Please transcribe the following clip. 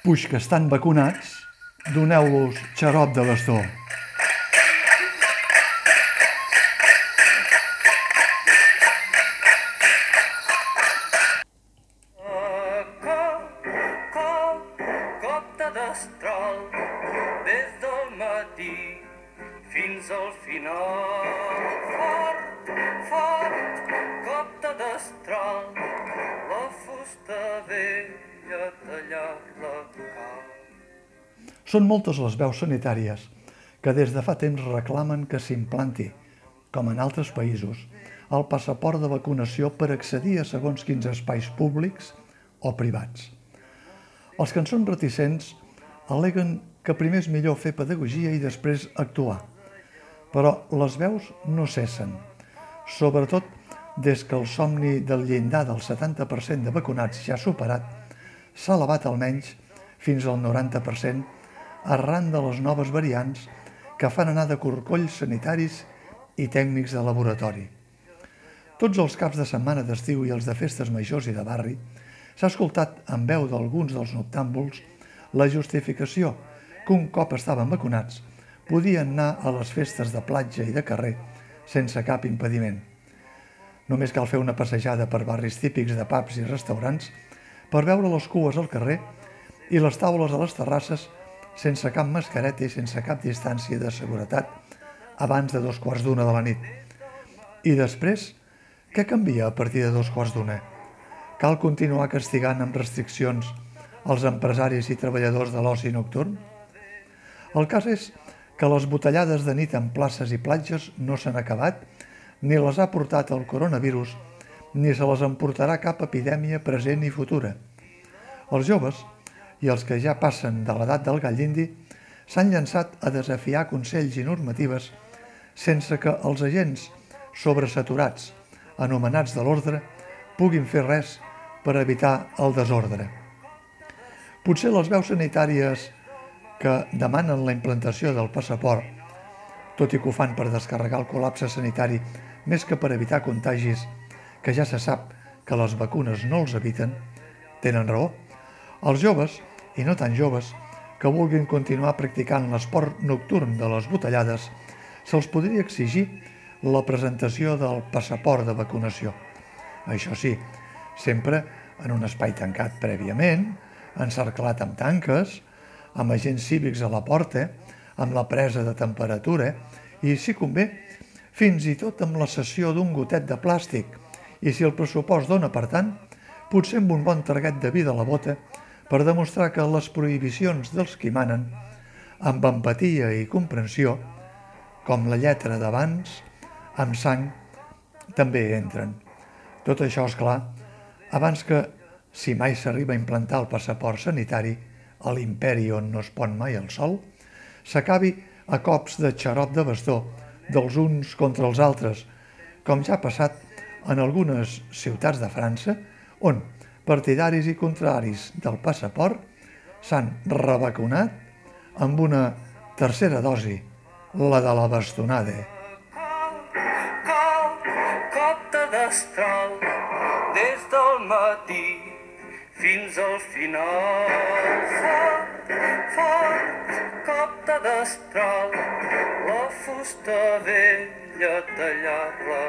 Puix que estan vacunats, doneu-los xarop de bastó. Cop de vella tallat la cal. Són moltes les veus sanitàries que des de fa temps reclamen que s'implanti, com en altres països, el passaport de vacunació per accedir a segons quins espais públics o privats. Els que en són reticents aleguen que primer és millor fer pedagogia i després actuar. Però les veus no cessen, sobretot des que el somni del llindar del 70% de vacunats ja superat s'ha elevat almenys fins al 90% arran de les noves variants que fan anar de corcolls sanitaris i tècnics de laboratori. Tots els caps de setmana d'estiu i els de festes majors i de barri s'ha escoltat en veu d'alguns dels noctàmbuls la justificació que un cop estaven vacunats podien anar a les festes de platja i de carrer sense cap impediment. Només cal fer una passejada per barris típics de pubs i restaurants per veure les cues al carrer i les taules a les terrasses sense cap mascareta i sense cap distància de seguretat abans de dos quarts d'una de la nit. I després, què canvia a partir de dos quarts d'una? Cal continuar castigant amb restriccions els empresaris i treballadors de l'oci nocturn? El cas és que les botellades de nit en places i platges no s'han acabat, ni les ha portat el coronavirus, ni se les emportarà cap epidèmia present i futura. Els joves i els que ja passen de l'edat del gall indi s'han llançat a desafiar consells i normatives sense que els agents sobresaturats, anomenats de l'ordre, puguin fer res per evitar el desordre. Potser les veus sanitàries que demanen la implantació del passaport, tot i que ho fan per descarregar el col·lapse sanitari més que per evitar contagis, que ja se sap que les vacunes no els eviten, tenen raó. Els joves, i no tan joves, que vulguin continuar practicant l'esport nocturn de les botellades, se'ls podria exigir la presentació del passaport de vacunació. Això sí, sempre en un espai tancat prèviament, encerclat amb tanques, amb agents cívics a la porta, amb la presa de temperatura i, si convé, fins i tot amb la cessió d'un gotet de plàstic i, si el pressupost dona per tant, potser amb un bon target de vida a la bota per demostrar que les prohibicions dels qui manen, amb empatia i comprensió, com la lletra d'abans, amb sang, també entren. Tot això, és clar, abans que, si mai s'arriba a implantar el passaport sanitari a l'imperi on no es pon mai el sol, s'acabi a cops de xarop de bastó dels uns contra els altres, com ja ha passat en algunes ciutats de França, on partidaris i contraris del passaport s'han revacunat amb una tercera dosi, la de la bastonada. Cop, cop de destral, des del matí fins al final. Fort, fort, cop de destral, la fusta vella tallar-la